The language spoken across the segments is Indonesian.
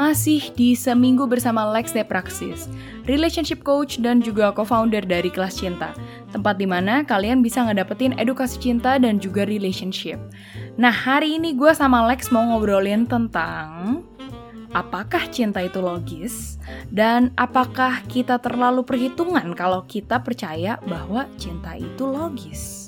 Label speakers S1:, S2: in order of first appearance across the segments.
S1: Masih di Seminggu bersama Lex de Praxis, relationship coach dan juga co-founder dari Kelas Cinta. Tempat di mana kalian bisa ngedapetin edukasi cinta dan juga relationship. Nah, hari ini gue sama Lex mau ngobrolin tentang apakah cinta itu logis dan apakah kita terlalu perhitungan kalau kita percaya bahwa cinta itu logis.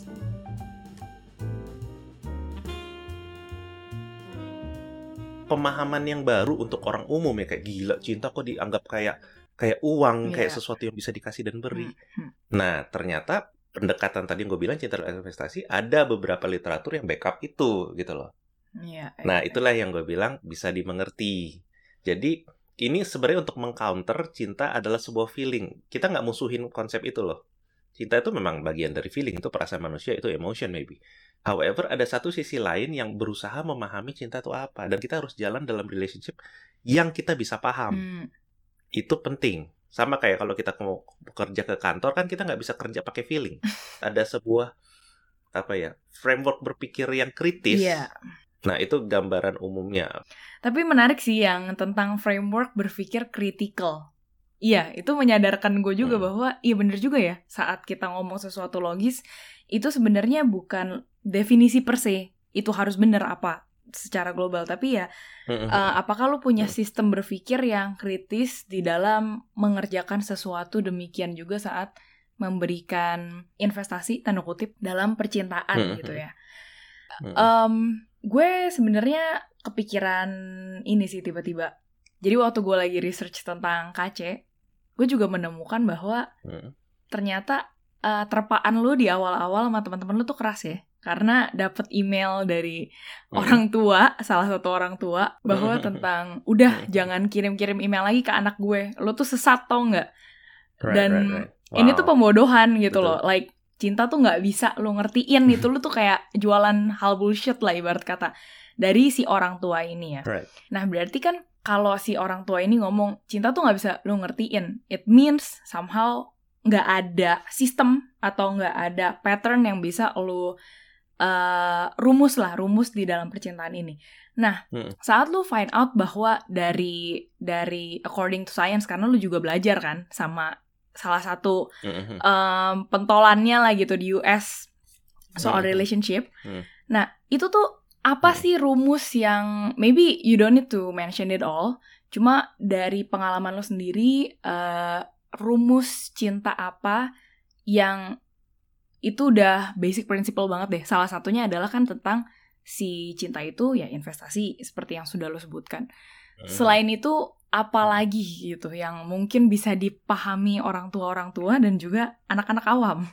S2: Pemahaman yang baru untuk orang umum ya kayak gila cinta kok dianggap kayak kayak uang
S1: Iya.
S2: kayak sesuatu yang bisa dikasih dan beri.
S1: Hmm.
S2: Nah ternyata pendekatan tadi yang gue bilang cinta dan investasi ada beberapa literatur yang backup itu gitu loh.
S1: Iya.
S2: Nah itulah yang gue bilang bisa dimengerti. Jadi ini sebenarnya untuk mengcounter cinta adalah sebuah feeling. Kita nggak musuhin konsep itu loh. Cinta itu memang bagian dari feeling, itu perasaan manusia, itu emotion maybe. However, ada satu sisi lain yang berusaha memahami cinta itu apa. Dan kita harus jalan dalam relationship yang kita bisa paham.
S1: Hmm.
S2: Itu penting. Sama kayak kalau kita mau bekerja ke kantor, kan kita nggak bisa kerja pakai feeling. Ada sebuah, apa ya, framework berpikir yang kritis.
S1: Iya.
S2: Nah, itu gambaran umumnya.
S1: Tapi menarik sih yang tentang framework berpikir critical. Iya, itu menyadarkan gue juga
S2: Hmm.
S1: bahwa iya bener juga ya. Saat kita ngomong sesuatu logis, itu sebenarnya bukan definisi per se. Itu harus bener apa secara global. Tapi ya,
S2: Mm-mm.
S1: eh, apakah lu punya
S2: Hmm.
S1: sistem berpikir yang kritis di dalam mengerjakan sesuatu demikian juga saat memberikan investasi tanda kutip dalam percintaan
S2: Hmm.
S1: gitu ya.
S2: Mm-mm.
S1: Em, gue sebenarnya kepikiran ini sih tiba-tiba. Jadi waktu gue lagi research tentang KC, gue juga menemukan bahwa
S2: Mm.
S1: ternyata eh, terpaan lu di awal-awal sama teman-teman lu tuh keras ya. Karena dapet email dari
S2: Mm.
S1: orang tua, salah satu orang tua, bahwa
S2: Mm.
S1: tentang udah
S2: Mm.
S1: jangan kirim-kirim email lagi ke anak gue. Lu tuh sesat tau nggak?
S2: Right,
S1: dan
S2: right, right.
S1: Ini
S2: Wow.
S1: tuh pembodohan gitu
S2: Betul.
S1: loh. Like cinta tuh nggak bisa lu ngertiin itu lu tuh kayak jualan hal bullshit lah ibarat kata dari si orang tua ini ya.
S2: Right.
S1: Nah berarti kan kalau si orang tua ini ngomong cinta tuh nggak bisa lu ngertiin, it means somehow nggak ada sistem atau nggak ada pattern yang bisa lu eh, rumus lah rumus di dalam percintaan ini. Nah
S2: Mm.
S1: saat lu find out bahwa dari dari according to science karena lu juga belajar kan sama salah satu em, pentolannya lah gitu di US soal
S2: Hmm.
S1: relationship.
S2: Hmm.
S1: Nah, itu tuh apa
S2: Hmm.
S1: sih rumus yang maybe you don't need to mention it all. Cuma dari pengalaman lo sendiri eh, rumus cinta apa yang itu udah basic principle banget deh. Salah satunya adalah kan tentang si cinta itu ya investasi seperti yang sudah lo sebutkan.
S2: Mm.
S1: Selain itu apa lagi gitu yang mungkin bisa dipahami orang tua-orang tua dan juga anak-anak awam.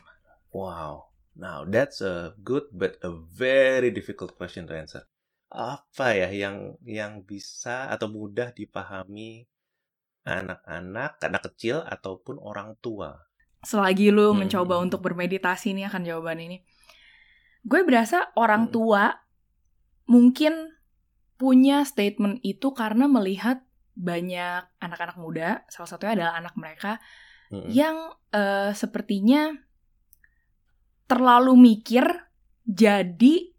S2: Wow. Now that's a good but a very difficult question to answer. Apa ya yang yang bisa atau mudah dipahami anak-anak, anak kecil ataupun orang tua?
S1: Selagi lu
S2: Hmm.
S1: mencoba untuk bermeditasi nih akan jawaban ini. Gue berasa orang
S2: Hmm.
S1: tua mungkin punya statement itu karena melihat banyak anak-anak muda, salah satunya adalah anak mereka
S2: Mm-mm.
S1: yang eh, sepertinya terlalu mikir jadi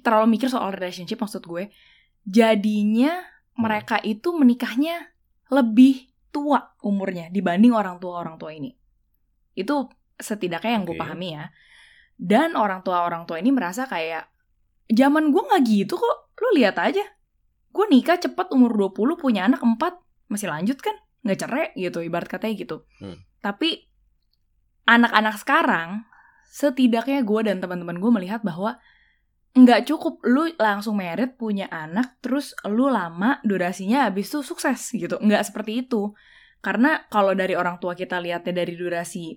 S1: terlalu mikir soal relationship maksud gue jadinya
S2: Hmm.
S1: mereka itu menikahnya lebih tua umurnya dibanding orang tua orang tua ini. Itu setidaknya yang gue pahami ya. Dan orang tua orang tua ini merasa kayak zaman gue nggak gitu kok lu lihat aja. Gue nikah cepet umur 20 punya anak 4 masih lanjut kan? Nggak cerai gitu ibarat katanya gitu.
S2: Hmm.
S1: tapi anak-anak sekarang setidaknya gue dan teman-teman gue melihat bahwa nggak cukup. Lu langsung merit punya anak terus lu lama durasinya habis itu sukses gitu. Nggak seperti itu. Karena kalau dari orang tua kita lihatnya dari durasi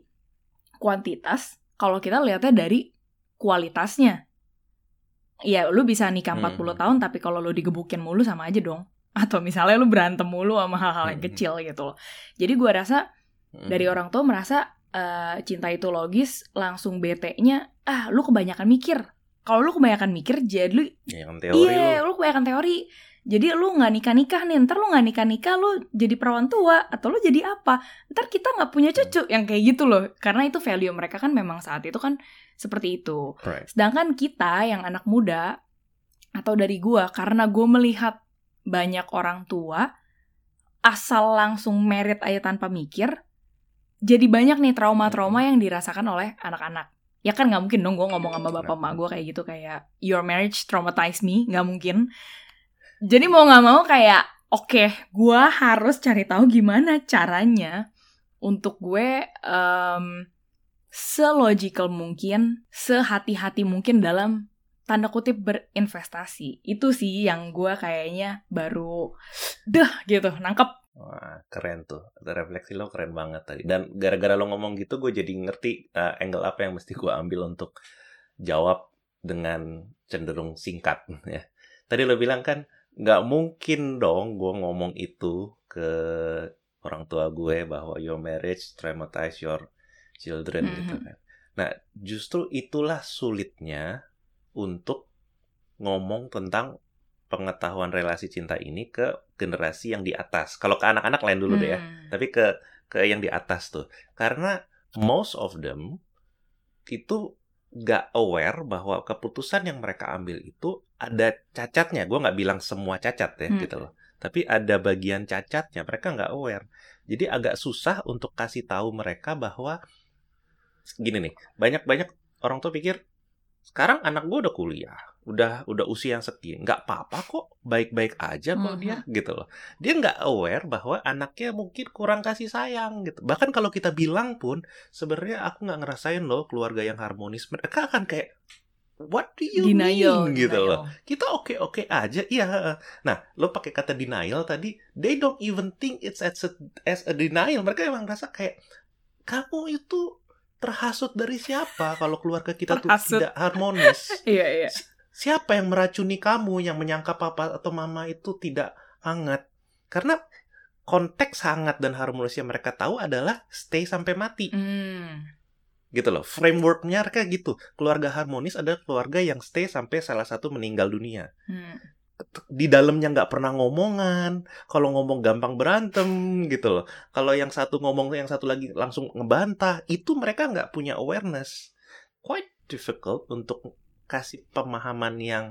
S1: kuantitas kalau kita lihatnya dari kualitasnya. Ya lu bisa nikah 40
S2: Hmm.
S1: tahun tapi kalau lu digebukin mulu sama aja dong. Atau misalnya lu berantem mulu sama hal-hal yang
S2: Hmm.
S1: kecil gitu loh. Jadi gua rasa dari orang tua merasa eh, cinta itu logis langsung bete-nya ah lu kebanyakan mikir. Kalau lu kebanyakan mikir jadi lu
S2: Ya,
S1: iya
S2: lu.
S1: lu kebanyakan teori. Jadi lu nggak nikah nikah nih ntar lu nggak nikah nikah lu jadi perawan tua atau lu jadi apa? Ntar kita nggak punya cucu yang kayak gitu loh. Karena itu value mereka kan memang saat itu kan seperti itu.
S2: Right.
S1: sedangkan kita yang anak muda atau dari gua karena gue melihat banyak orang tua asal langsung merit aja tanpa mikir, jadi banyak nih trauma-trauma yang dirasakan oleh anak-anak. Ya kan nggak mungkin dong gue ngomong sama bapak emak gue kayak gitu kayak your marriage traumatized me, nggak mungkin. Jadi mau nggak mau kayak oke, okay, gue harus cari tahu gimana caranya untuk gue um, selogical mungkin, sehati-hati mungkin dalam tanda kutip berinvestasi. Itu sih yang gue kayaknya baru deh gitu, nangkep.
S2: Wah, keren tuh. Refleksi lo keren banget tadi. Dan gara-gara lo ngomong gitu, gue jadi ngerti uh, angle apa yang mesti gue ambil untuk jawab dengan cenderung singkat. ya. Tadi lo bilang kan, nggak mungkin dong gue ngomong itu ke orang tua gue bahwa your marriage traumatize your children mm -hmm. gitu kan. Nah, justru itulah sulitnya untuk ngomong tentang pengetahuan relasi cinta ini ke generasi yang di atas. Kalau ke anak-anak lain dulu hmm. deh ya, hmm. tapi ke ke yang di atas tuh. Karena most of them itu gak aware bahwa keputusan yang mereka ambil itu ada cacatnya. Gue nggak bilang semua cacat ya hmm. gitu loh. Tapi ada bagian cacatnya. Mereka nggak aware. Jadi agak susah untuk kasih tahu mereka bahwa gini nih. Banyak-banyak orang tuh pikir sekarang anak gue udah kuliah udah udah usia yang sekian nggak apa-apa kok baik-baik aja kok mm -hmm. dia gitu loh. Dia nggak aware bahwa anaknya mungkin kurang kasih sayang gitu. Bahkan kalau kita bilang pun sebenarnya aku nggak ngerasain loh keluarga yang harmonis. Mereka akan kayak what do you denial, mean? Gitu loh. kita oke oke aja iya nah lo pakai kata denial tadi they don't even think it's as a, as a denial. Mereka emang rasa kayak kamu itu terhasut dari siapa kalau keluarga kita terhasut. tuh tidak harmonis?
S1: iya, iya.
S2: Siapa yang meracuni kamu yang menyangka papa atau mama itu tidak hangat? Karena konteks hangat dan harmonis yang mereka tahu adalah stay sampai mati. Mm. Gitu loh. Frameworknya mereka gitu. Keluarga harmonis adalah keluarga yang stay sampai salah satu meninggal dunia. Mm di dalamnya nggak pernah ngomongan kalau ngomong gampang berantem gitu loh kalau yang satu ngomong yang satu lagi langsung ngebantah itu mereka nggak punya awareness quite difficult untuk kasih pemahaman yang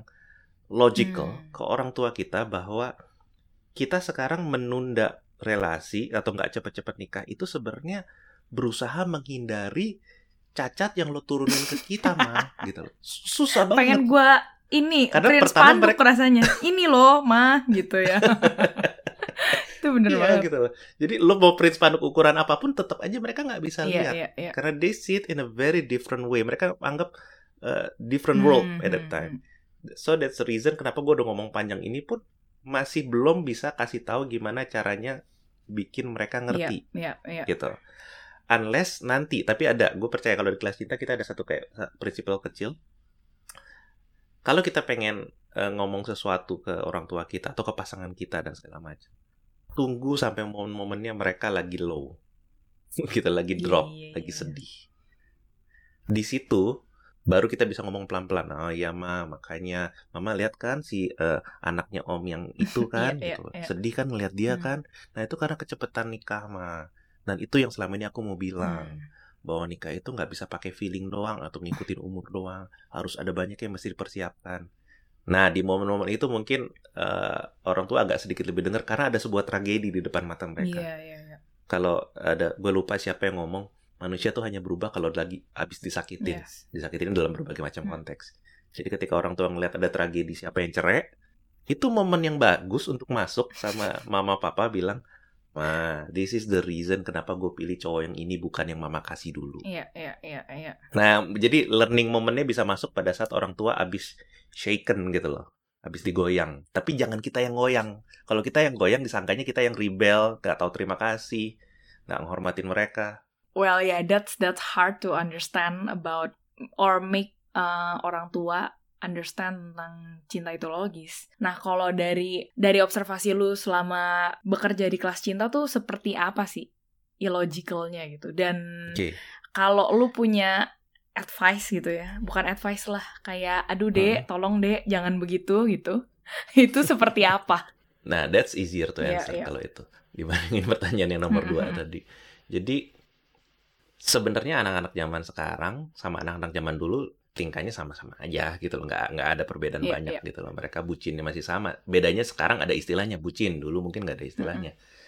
S2: logical hmm. ke orang tua kita bahwa kita sekarang menunda relasi atau nggak cepet-cepet nikah itu sebenarnya berusaha menghindari cacat yang lo turunin ke kita mah gitu loh. Susah banget.
S1: Pengen gue ini Karena print spanduk mereka... rasanya. Ini loh mah gitu ya. Itu bener iya, banget.
S2: gitu loh. jadi lo mau print spanduk ukuran apa pun tetap aja mereka nggak bisa yeah, lihat. yeah, yeah. karena they see it in a very different way. Mereka anggap uh, different world hmm, at that hmm, time hmm. so that's the reason kenapa gue udah ngomong panjang ini pun masih belum bisa kasih tahu gimana caranya bikin mereka ngerti
S1: yeah, yeah, yeah.
S2: gitu unless nanti tapi ada gue percaya kalau di kelas cinta kita ada satu kayak prinsipal kecil kalau kita pengen uh, ngomong sesuatu ke orang tua kita atau ke pasangan kita dan segala macam tunggu sampai momen-momennya mereka lagi low kita lagi iya, drop yeah, yeah, lagi iya. sedih di situ baru kita bisa ngomong pelan-pelan oh iya ma makanya mama lihat kan si uh, anaknya om yang itu kan yeah, gitu yeah, yeah. sedih kan ngeliat dia hmm. kan? Nah itu karena kecepatan nikah ma. Dan itu yang selama ini aku mau bilang hmm. bahwa nikah itu nggak bisa pakai feeling doang atau ngikutin umur doang. Harus ada banyak yang mesti dipersiapkan. Nah di momen-momen itu mungkin uh, orang tua agak sedikit lebih dengar karena ada sebuah tragedi di depan mata mereka.
S1: Yeah, yeah, yeah.
S2: kalau ada gue lupa siapa yang ngomong manusia tuh hanya berubah kalau lagi habis disakitin yes. disakitin dalam berbagai macam hmm. konteks jadi ketika orang tua ngelihat ada tragedi siapa yang cerai itu momen yang bagus untuk masuk sama mama papa bilang Nah, this is the reason kenapa gue pilih cowok yang ini bukan yang mama kasih dulu.
S1: Iya, iya, iya, iya.
S2: Nah, jadi learning momennya bisa masuk pada saat orang tua abis shaken gitu loh. Abis digoyang. Tapi jangan kita yang goyang. Kalau kita yang goyang, disangkanya kita yang rebel, gak tahu terima kasih, gak menghormatin mereka.
S1: Well, yeah, that's that's hard to understand about or make uh, orang tua understand tentang cinta itu logis. Nah, kalau dari dari observasi lu selama bekerja di kelas cinta tuh seperti apa sih illogicalnya gitu? Dan okay. kalau lu punya advice gitu ya, bukan advice lah, kayak aduh dek, hmm. tolong dek, jangan begitu gitu. itu seperti apa?
S2: Nah, that's easier to iya, answer yeah, yeah. kalau itu dibandingin pertanyaan yang nomor dua tadi. Jadi sebenarnya anak-anak zaman sekarang sama anak-anak zaman dulu tingkahnya sama-sama aja gitu loh nggak nggak ada perbedaan yeah, banyak yeah. gitu loh mereka bucinnya masih sama bedanya sekarang ada istilahnya bucin dulu mungkin nggak ada istilahnya mm -hmm.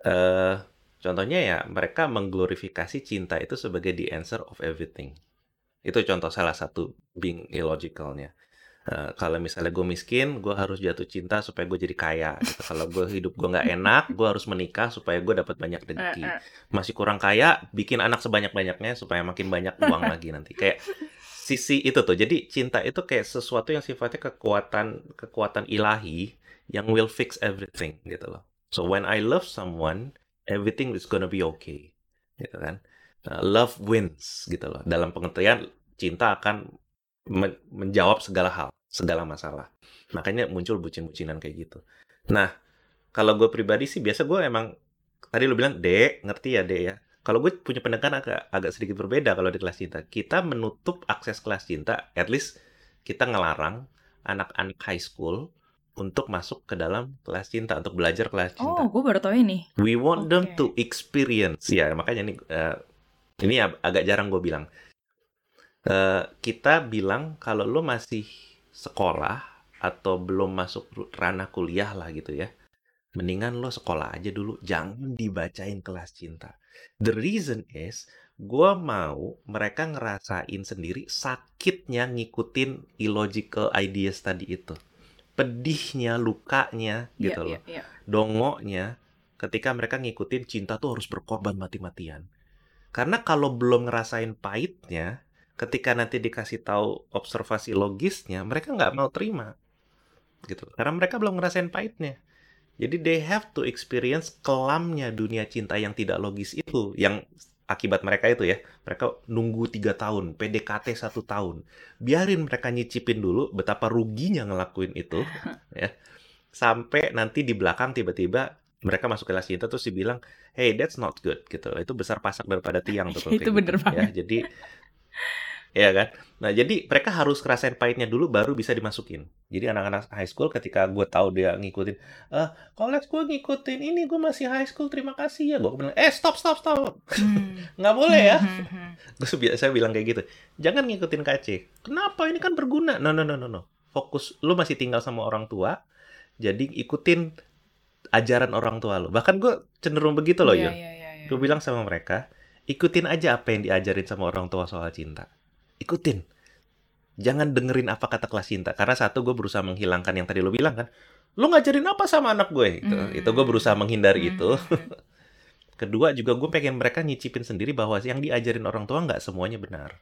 S2: Uh, contohnya ya mereka mengglorifikasi cinta itu sebagai the answer of everything. Itu contoh salah satu being illogicalnya. Uh, kalau misalnya gue miskin, gue harus jatuh cinta supaya gue jadi kaya. Gitu. Kalau gue hidup gue nggak enak, gue harus menikah supaya gue dapat banyak rezeki. Masih kurang kaya, bikin anak sebanyak-banyaknya supaya makin banyak uang lagi nanti. Kayak sisi itu tuh. Jadi cinta itu kayak sesuatu yang sifatnya kekuatan kekuatan ilahi yang will fix everything gitu loh. So when I love someone, everything is gonna be okay, gitu kan? Uh, love wins gitu loh. Dalam pengertian cinta akan men menjawab segala hal, segala masalah. Makanya muncul bucin-bucinan kayak gitu. Nah, kalau gue pribadi sih biasa gue emang tadi lu bilang dek ngerti ya dek ya. Kalau gue punya pendekatan agak agak sedikit berbeda kalau di kelas cinta. Kita menutup akses kelas cinta, at least kita ngelarang anak-anak high school untuk masuk ke dalam kelas cinta untuk belajar kelas cinta.
S1: Oh, gue baru tahu ini.
S2: We want okay. them to experience. Ya, makanya ini uh, ini agak jarang gue bilang. Uh, kita bilang kalau lo masih sekolah atau belum masuk ranah kuliah lah gitu ya, mendingan lo sekolah aja dulu, jangan dibacain kelas cinta. The reason is gue mau mereka ngerasain sendiri sakitnya ngikutin illogical ideas tadi itu pedihnya, lukanya yeah, gitu loh. Yeah, yeah. Dongoknya ketika mereka ngikutin cinta tuh harus berkorban mati-matian. Karena kalau belum ngerasain pahitnya, ketika nanti dikasih tahu observasi logisnya, mereka nggak mau terima. Gitu. Karena mereka belum ngerasain pahitnya. Jadi they have to experience kelamnya dunia cinta yang tidak logis itu, yang akibat mereka itu ya mereka nunggu tiga tahun PDKT satu tahun biarin mereka nyicipin dulu betapa ruginya ngelakuin itu ya sampai nanti di belakang tiba-tiba mereka masuk kelas cinta terus dibilang hey that's not good gitu itu besar pasak daripada tiang
S1: betul itu bener gitu, banget
S2: ya jadi ya kan? Nah jadi mereka harus ngerasain pahitnya dulu baru bisa dimasukin. Jadi anak-anak high school ketika gue tahu dia ngikutin eh kalau gue ngikutin ini gue masih high school terima kasih ya. Gue bilang eh stop stop stop. Hmm. nggak boleh ya. Hmm, hmm, gue biasa bilang kayak gitu jangan ngikutin KC kenapa? Ini kan berguna. No no no no no. Fokus lu masih tinggal sama orang tua jadi ikutin ajaran orang tua lu. Bahkan gue cenderung begitu loh yeah, ya yeah, yeah, yeah. gue bilang sama mereka ikutin aja apa yang diajarin sama orang tua soal cinta ikutin. Jangan dengerin apa kata kelas cinta. Karena satu, gue berusaha menghilangkan yang tadi lo bilang kan. Lo ngajarin apa sama anak gue? Itu, mm. itu gue berusaha menghindari mm. itu. Kedua juga gue pengen mereka nyicipin sendiri bahwa yang diajarin orang tua nggak semuanya benar.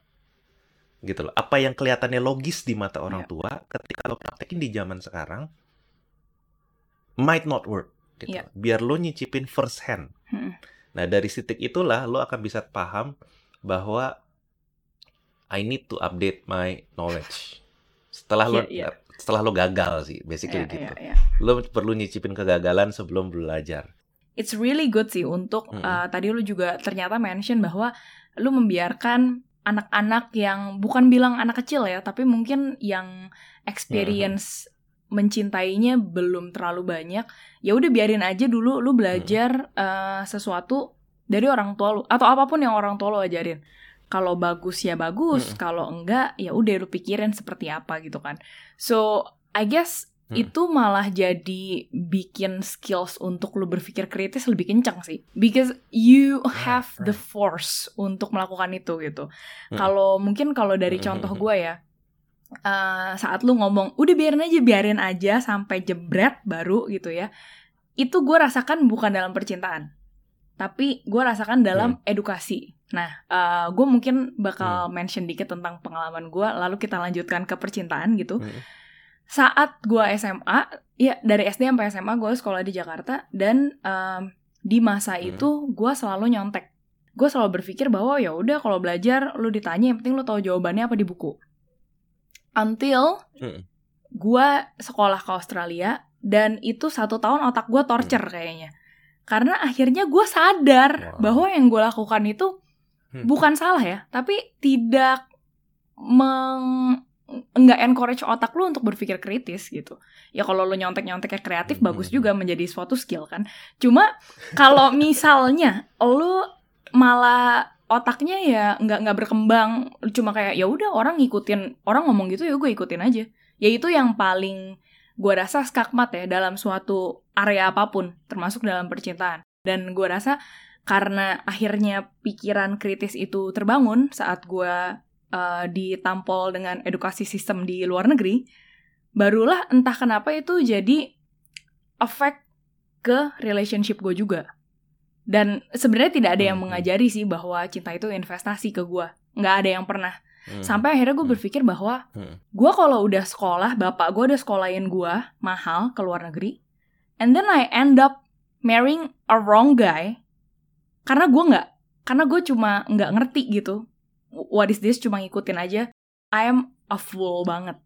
S2: Gitu loh. Apa yang kelihatannya logis di mata orang yeah. tua, ketika lo praktekin di zaman sekarang, might not work. Gitu. Yeah. Biar lo nyicipin first hand. Hmm. Nah dari titik itulah lo akan bisa paham bahwa I need to update my knowledge. Setelah yeah, lo yeah. setelah lo gagal sih, basically yeah, gitu. Yeah, yeah. Lo perlu nyicipin kegagalan sebelum belajar.
S1: It's really good sih untuk mm -hmm. uh, tadi lo juga ternyata mention bahwa lo membiarkan anak-anak yang bukan bilang anak kecil ya, tapi mungkin yang experience mm -hmm. mencintainya belum terlalu banyak. Ya udah biarin aja dulu lo belajar mm -hmm. uh, sesuatu dari orang tua lo atau apa pun yang orang tua lo ajarin kalau bagus ya bagus, hmm. kalau enggak ya udah lu pikirin seperti apa gitu kan. So I guess hmm. itu malah jadi bikin skills untuk lu berpikir kritis lebih kencang sih. Because you have the force untuk melakukan itu gitu. Hmm. Kalau mungkin kalau dari contoh gue ya, uh, saat lu ngomong udah biarin aja biarin aja sampai jebret baru gitu ya. Itu gue rasakan bukan dalam percintaan, tapi gue rasakan dalam hmm. edukasi Nah, uh, gue mungkin bakal hmm. mention dikit tentang pengalaman gue, lalu kita lanjutkan ke percintaan gitu. Hmm. Saat gue SMA, ya dari SD sampai SMA gue sekolah di Jakarta dan um, di masa hmm. itu gue selalu nyontek. Gue selalu berpikir bahwa ya udah kalau belajar lu ditanya yang penting lu tahu jawabannya apa di buku. Until hmm. gue sekolah ke Australia dan itu satu tahun otak gue torture hmm. kayaknya. Karena akhirnya gue sadar wow. bahwa yang gue lakukan itu Hmm. bukan salah ya tapi tidak meng nggak encourage otak lu untuk berpikir kritis gitu ya kalau lu nyontek nyonteknya kreatif hmm. bagus juga menjadi suatu skill kan cuma kalau misalnya lu malah otaknya ya nggak nggak berkembang cuma kayak ya udah orang ngikutin orang ngomong gitu ya gue ikutin aja ya itu yang paling gue rasa skakmat ya dalam suatu area apa pun termasuk dalam percintaan Dan gue rasa karena akhirnya pikiran kritis itu terbangun saat gue uh, ditampol dengan edukasi sistem di luar negeri, barulah entah kenapa itu jadi efek ke relationship gue juga. Dan sebenarnya tidak ada yang hmm, hmm. mengajari sih bahwa cinta itu investasi ke gue. Nggak ada yang pernah. Hmm. Sampai akhirnya gue berpikir bahwa gue kalau udah sekolah, bapak gue udah sekolahin gue mahal ke luar negeri, and then I end up marrying a wrong guy, karena gue nggak karena gue cuma nggak ngerti gitu what is this cuma ngikutin aja I am a fool banget.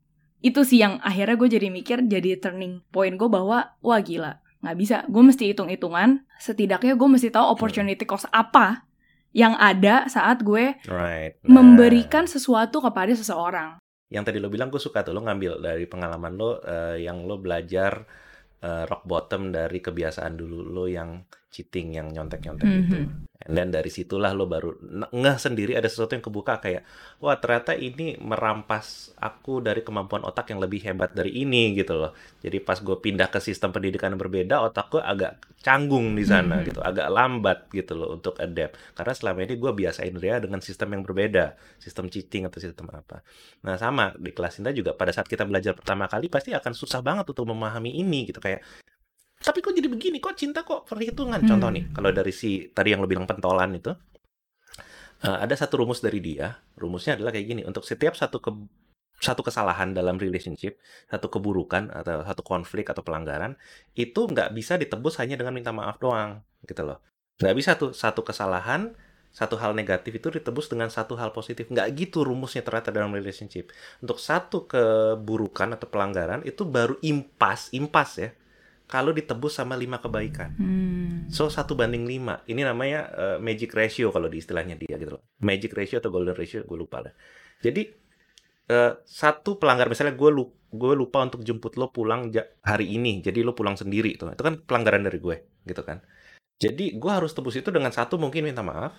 S1: Itu sih yang akhirnya gue jadi mikir jadi turning point gue bahwa wah gila nggak bisa gue mesti hitung hitungan setidaknya gue mesti tahu opportunity cost apa yang ada saat gue
S2: right.
S1: nah. memberikan sesuatu kepada seseorang
S2: yang tadi lo bilang gue suka tuh lo ngambil dari pengalaman lo uh, yang lo belajar uh, rock bottom dari kebiasaan dulu lo yang cheating yang nyontek-nyontek mm -hmm. itu. And then dari situlah lo baru ngeh sendiri ada sesuatu yang kebuka kayak wah ternyata ini merampas aku dari kemampuan otak yang lebih hebat dari ini gitu loh. Jadi pas gue pindah ke sistem pendidikan yang berbeda otak gue agak canggung di sana mm -hmm. gitu, agak lambat gitu loh untuk adapt. Karena selama ini gue biasain dia dengan sistem yang berbeda, sistem cheating atau sistem apa. Nah sama di kelas Inta juga pada saat kita belajar pertama kali pasti akan susah banget untuk memahami ini gitu kayak tapi kok jadi begini kok cinta kok perhitungan hmm. contoh nih kalau dari si tadi yang lo bilang pentolan itu uh, ada satu rumus dari dia rumusnya adalah kayak gini untuk setiap satu ke satu kesalahan dalam relationship, satu keburukan atau satu konflik atau pelanggaran itu nggak bisa ditebus hanya dengan minta maaf doang, gitu loh. Nggak bisa tuh satu kesalahan, satu hal negatif itu ditebus dengan satu hal positif. Nggak gitu rumusnya ternyata dalam relationship. Untuk satu keburukan atau pelanggaran itu baru impas, impas ya kalau ditebus sama lima kebaikan. Hmm. So satu banding lima. Ini namanya uh, magic ratio kalau di istilahnya dia gitu loh. Magic ratio atau golden ratio gue lupa lah. Jadi uh, satu pelanggar misalnya gue lupa, gue lupa untuk jemput lo pulang hari ini. Jadi lo pulang sendiri tuh. Itu kan pelanggaran dari gue gitu kan. Jadi gue harus tebus itu dengan satu mungkin minta maaf,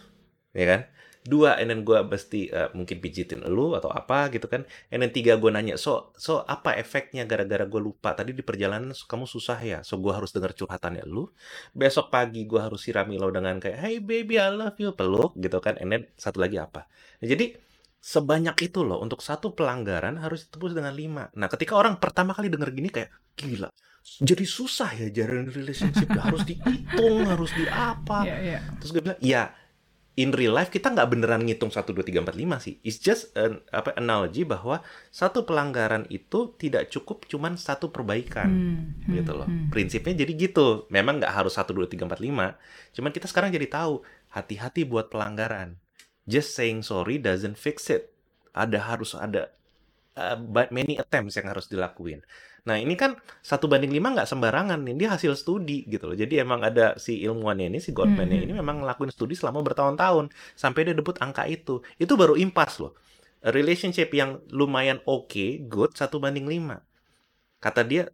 S2: ya kan? Dua and then gue mesti uh, mungkin pijitin lu atau apa gitu kan. And then tiga gue nanya so so apa efeknya gara-gara gue lupa? Tadi di perjalanan kamu susah ya? So gue harus dengar curhatannya lu besok pagi gue harus sirami lo dengan kayak hey baby I love you peluk gitu kan. And then satu lagi apa? Nah, jadi sebanyak itu loh untuk satu pelanggaran harus ditebus dengan lima. Nah ketika orang pertama kali denger gini kayak gila jadi susah ya jalan relationship harus dihitung harus di apa yeah, yeah. terus gue bilang ya in real life kita nggak beneran ngitung 1, 2, 3, 4, 5 sih. It's just an apa analogy bahwa satu pelanggaran itu tidak cukup cuman satu perbaikan. Hmm, hmm, gitu loh. Hmm. Prinsipnya jadi gitu. Memang nggak harus 1, 2, 3, 4, 5. Cuman kita sekarang jadi tahu, hati-hati buat pelanggaran. Just saying sorry doesn't fix it. Ada harus ada uh, many attempts yang harus dilakuin. Nah ini kan satu banding lima nggak sembarangan nih, dia hasil studi gitu loh. Jadi emang ada si ilmuwannya ini, si Goldman-nya hmm. ini memang ngelakuin studi selama bertahun-tahun sampai dia debut angka itu. Itu baru impas loh. Relationship yang lumayan oke, okay, good, satu banding lima. Kata dia,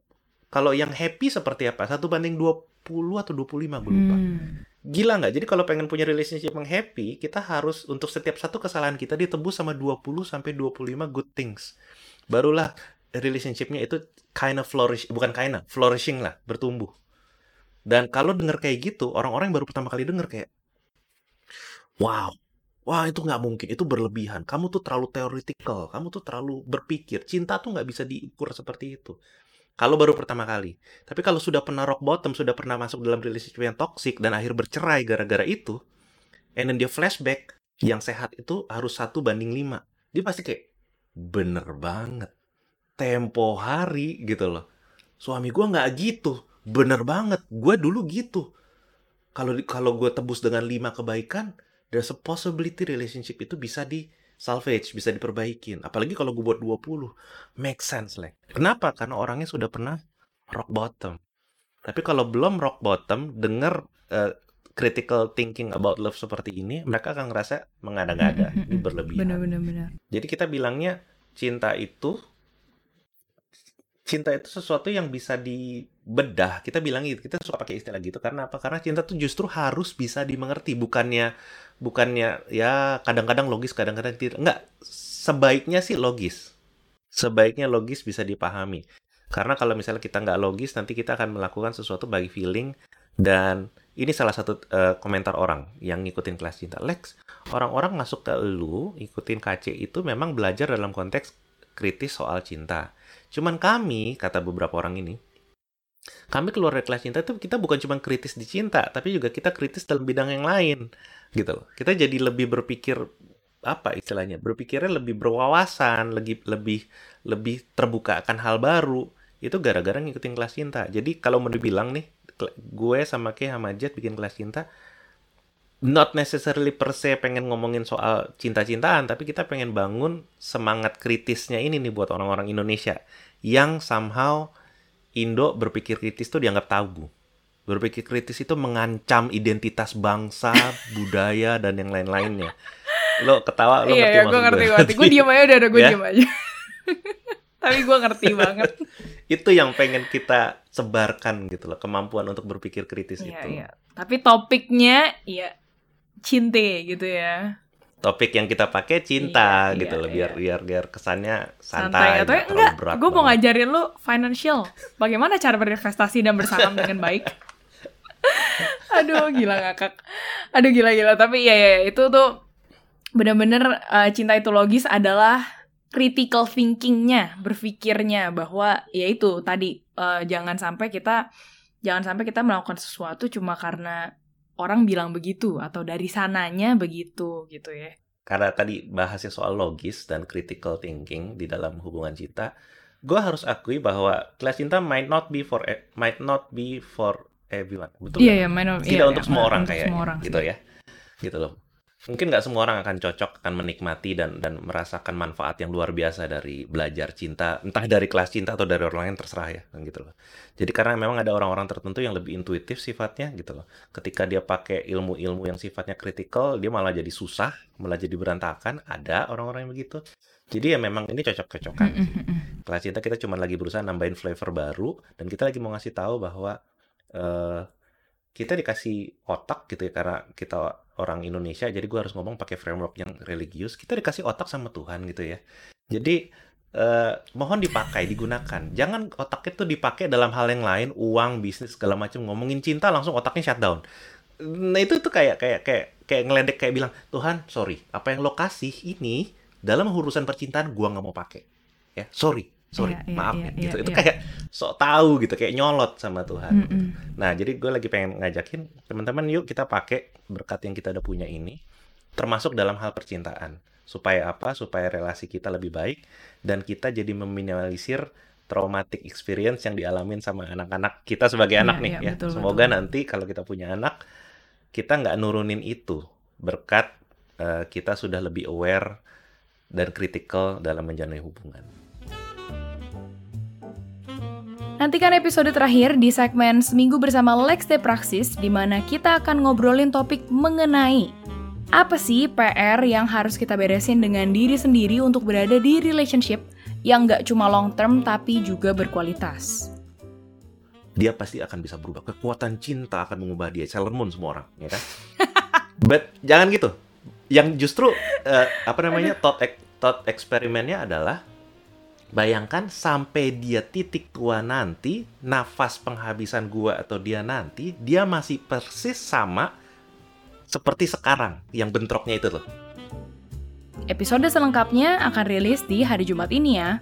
S2: kalau yang happy seperti apa? Satu banding 20 atau 25 gue lupa. Hmm. Gila nggak? Jadi kalau pengen punya relationship yang happy, kita harus untuk setiap satu kesalahan kita ditebus sama 20 sampai 25 good things. Barulah relationshipnya itu kind of flourish bukan kind of flourishing lah bertumbuh. Dan kalau denger kayak gitu orang-orang yang baru pertama kali denger kayak wow wah itu nggak mungkin itu berlebihan. Kamu tuh terlalu theoretical kamu tuh terlalu berpikir. Cinta tuh nggak bisa diukur seperti itu. Kalau baru pertama kali. Tapi kalau sudah pernah rock bottom sudah pernah masuk dalam relationship yang toxic dan akhir bercerai gara-gara itu and then dia flashback yang sehat itu harus satu banding lima. Dia pasti kayak bener banget tempo hari gitu loh. Suami gue nggak gitu, bener banget. Gue dulu gitu. Kalau kalau gue tebus dengan lima kebaikan, there's a possibility relationship itu bisa di salvage, bisa diperbaikin. Apalagi kalau gue buat 20. Make sense, like. Kenapa? Karena orangnya sudah pernah rock bottom. Tapi kalau belum rock bottom, denger uh, critical thinking about love seperti ini, mereka akan ngerasa mengada-ngada, ini berlebihan.
S1: Benar-benar.
S2: Jadi kita bilangnya cinta itu cinta itu sesuatu yang bisa dibedah. Kita bilang gitu, kita suka pakai istilah gitu karena apa? Karena cinta tuh justru harus bisa dimengerti, bukannya bukannya ya kadang-kadang logis, kadang-kadang tidak. Enggak, sebaiknya sih logis. Sebaiknya logis bisa dipahami. Karena kalau misalnya kita nggak logis, nanti kita akan melakukan sesuatu bagi feeling dan ini salah satu uh, komentar orang yang ngikutin kelas cinta. Lex, orang-orang masuk ke lu, ikutin KC itu memang belajar dalam konteks kritis soal cinta. Cuman kami, kata beberapa orang ini, kami keluar dari kelas cinta itu kita bukan cuma kritis di cinta, tapi juga kita kritis dalam bidang yang lain, gitu loh. Kita jadi lebih berpikir apa istilahnya berpikirnya lebih berwawasan lebih lebih lebih terbuka akan hal baru itu gara-gara ngikutin kelas cinta jadi kalau mau dibilang nih gue sama Ke sama Jet bikin kelas cinta not necessarily per se pengen ngomongin soal cinta-cintaan tapi kita pengen bangun semangat kritisnya ini nih buat orang-orang Indonesia yang somehow Indo berpikir kritis tuh dianggap tabu. Berpikir kritis itu mengancam identitas bangsa budaya dan yang lain-lainnya. Lo ketawa lo
S1: iya,
S2: ngerti
S1: iya, gue ngerti gue gue diem aja udah udah gue ya? diem aja. Tapi gue ngerti banget.
S2: Itu yang pengen kita sebarkan gitu loh kemampuan untuk berpikir kritis
S1: iya,
S2: itu.
S1: iya. tapi topiknya ya cinte gitu ya.
S2: Topik yang kita pakai cinta iya, gitu iya, loh biar iya. biar biar kesannya santai, santai. atau
S1: enggak gue mau ngajarin lo financial. Bagaimana cara berinvestasi dan bersaham dengan baik? Aduh gila ngakak. Aduh gila gila. Tapi ya ya itu tuh benar-benar uh, cinta itu logis adalah critical thinkingnya, berpikirnya bahwa ya itu tadi uh, jangan sampai kita jangan sampai kita melakukan sesuatu cuma karena orang bilang begitu atau dari sananya begitu gitu ya.
S2: Karena tadi bahasnya soal logis dan critical thinking di dalam hubungan cinta, gue harus akui bahwa kelas cinta might not be for e, might not be for everyone, betul?
S1: Iya, yeah, yeah, might not,
S2: Tidak yeah, untuk yeah, semua orang kayaknya, gitu ya, gitu loh mungkin nggak semua orang akan cocok akan menikmati dan dan merasakan manfaat yang luar biasa dari belajar cinta entah dari kelas cinta atau dari orang lain terserah ya kan gitu loh. Jadi karena memang ada orang-orang tertentu yang lebih intuitif sifatnya gitu loh. Ketika dia pakai ilmu-ilmu yang sifatnya kritikal dia malah jadi susah malah jadi berantakan ada orang-orang yang begitu. Jadi ya memang ini cocok-cocokan sih. kelas cinta kita cuma lagi berusaha nambahin flavor baru dan kita lagi mau ngasih tahu bahwa uh, kita dikasih otak gitu ya karena kita orang Indonesia jadi gue harus ngomong pakai framework yang religius kita dikasih otak sama Tuhan gitu ya. Jadi eh, mohon dipakai digunakan. Jangan otak itu dipakai dalam hal yang lain uang bisnis segala macam ngomongin cinta langsung otaknya shutdown nah itu tuh kayak kayak kayak kayak ngeledek kayak bilang Tuhan sorry apa yang lo kasih ini dalam urusan percintaan gue nggak mau pakai. Ya sorry sorry yeah, iya, maaf yeah, gitu yeah, itu yeah. kayak sok tahu gitu kayak nyolot sama Tuhan mm -mm. nah jadi gue lagi pengen ngajakin teman-teman yuk kita pakai berkat yang kita udah punya ini termasuk dalam hal percintaan supaya apa supaya relasi kita lebih baik dan kita jadi meminimalisir traumatic experience yang dialamin sama anak-anak kita sebagai yeah, anak nih yeah, ya betul, semoga betul. nanti kalau kita punya anak kita nggak nurunin itu berkat uh, kita sudah lebih aware dan kritikal dalam menjalani hubungan.
S1: Nantikan episode terakhir di segmen Seminggu bersama Lex de Praxis, di mana kita akan ngobrolin topik mengenai apa sih PR yang harus kita beresin dengan diri sendiri untuk berada di relationship yang nggak cuma long term tapi juga berkualitas.
S2: Dia pasti akan bisa berubah. Kekuatan cinta akan mengubah dia. Sailor Moon semua orang, ya kan? But jangan gitu. Yang justru uh, apa namanya thought thought eksperimennya adalah Bayangkan sampai dia titik tua nanti, nafas penghabisan gua atau dia nanti, dia masih persis sama seperti sekarang yang bentroknya itu loh.
S1: Episode selengkapnya akan rilis di hari Jumat ini ya.